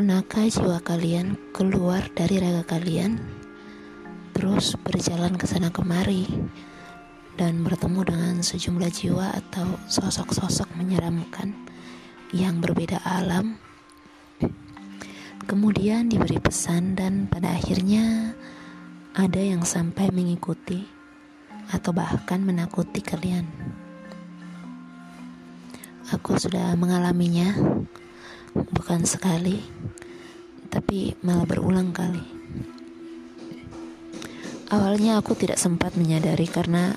Pernahkah jiwa kalian keluar dari raga kalian, terus berjalan ke sana kemari, dan bertemu dengan sejumlah jiwa atau sosok-sosok menyeramkan yang berbeda alam? Kemudian diberi pesan, dan pada akhirnya ada yang sampai mengikuti atau bahkan menakuti kalian. Aku sudah mengalaminya bukan sekali, tapi malah berulang kali. Awalnya aku tidak sempat menyadari karena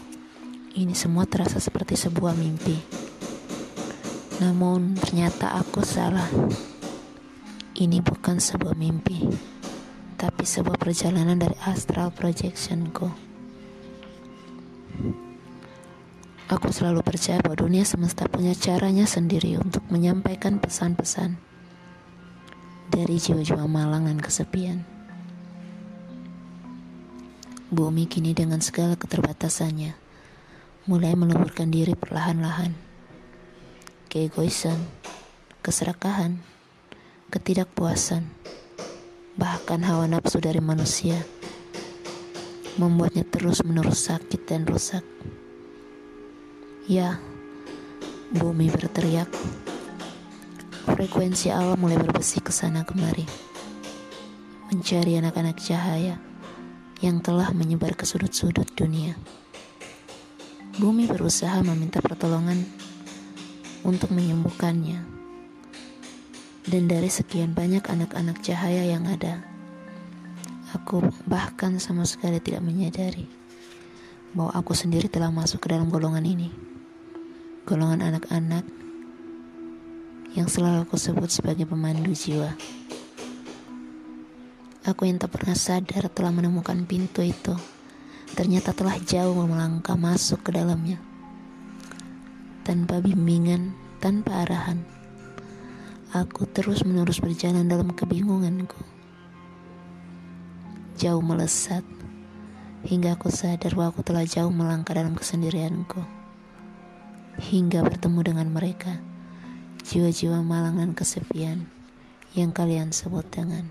ini semua terasa seperti sebuah mimpi. Namun ternyata aku salah. Ini bukan sebuah mimpi, tapi sebuah perjalanan dari astral projectionku. Aku selalu percaya bahwa dunia semesta punya caranya sendiri untuk menyampaikan pesan-pesan dari jiwa-jiwa malang dan kesepian. Bumi kini dengan segala keterbatasannya mulai meluburkan diri perlahan-lahan. Keegoisan, keserakahan, ketidakpuasan, bahkan hawa nafsu dari manusia membuatnya terus-menerus sakit dan rusak. Ya, bumi berteriak. Frekuensi alam mulai berbesi ke sana kemari. Mencari anak-anak cahaya yang telah menyebar ke sudut-sudut dunia. Bumi berusaha meminta pertolongan untuk menyembuhkannya. Dan dari sekian banyak anak-anak cahaya yang ada, aku bahkan sama sekali tidak menyadari bahwa aku sendiri telah masuk ke dalam golongan ini golongan anak-anak yang selalu aku sebut sebagai pemandu jiwa. Aku yang tak pernah sadar telah menemukan pintu itu, ternyata telah jauh melangkah masuk ke dalamnya. Tanpa bimbingan, tanpa arahan, aku terus-menerus berjalan dalam kebingunganku. Jauh melesat, hingga aku sadar bahwa aku telah jauh melangkah dalam kesendirianku hingga bertemu dengan mereka, jiwa-jiwa malang dan kesepian yang kalian sebut dengan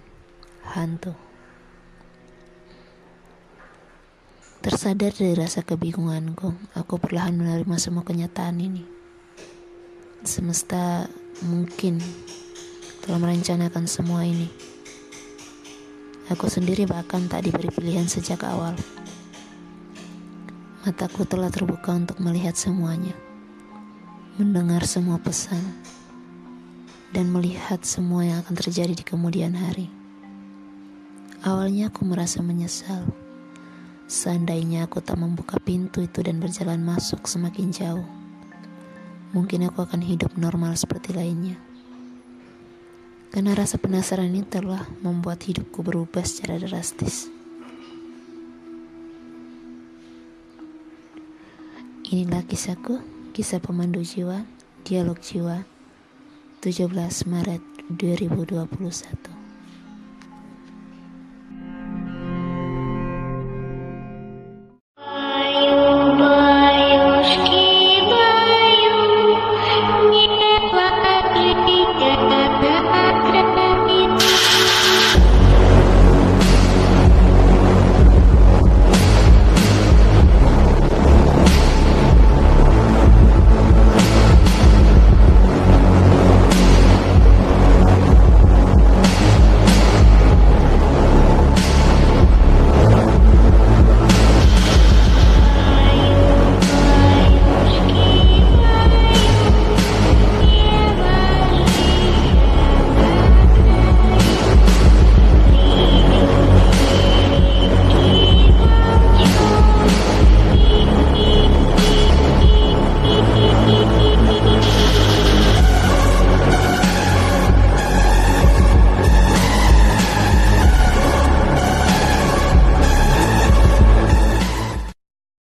hantu. Tersadar dari rasa kebingunganku, aku perlahan menerima semua kenyataan ini. Semesta mungkin telah merencanakan semua ini. Aku sendiri bahkan tak diberi pilihan sejak awal. Mataku telah terbuka untuk melihat semuanya mendengar semua pesan, dan melihat semua yang akan terjadi di kemudian hari. Awalnya aku merasa menyesal. Seandainya aku tak membuka pintu itu dan berjalan masuk semakin jauh, mungkin aku akan hidup normal seperti lainnya. Karena rasa penasaran ini telah membuat hidupku berubah secara drastis. Inilah kisahku. Kisah Pemandu Jiwa, Dialog Jiwa, 17 Maret 2021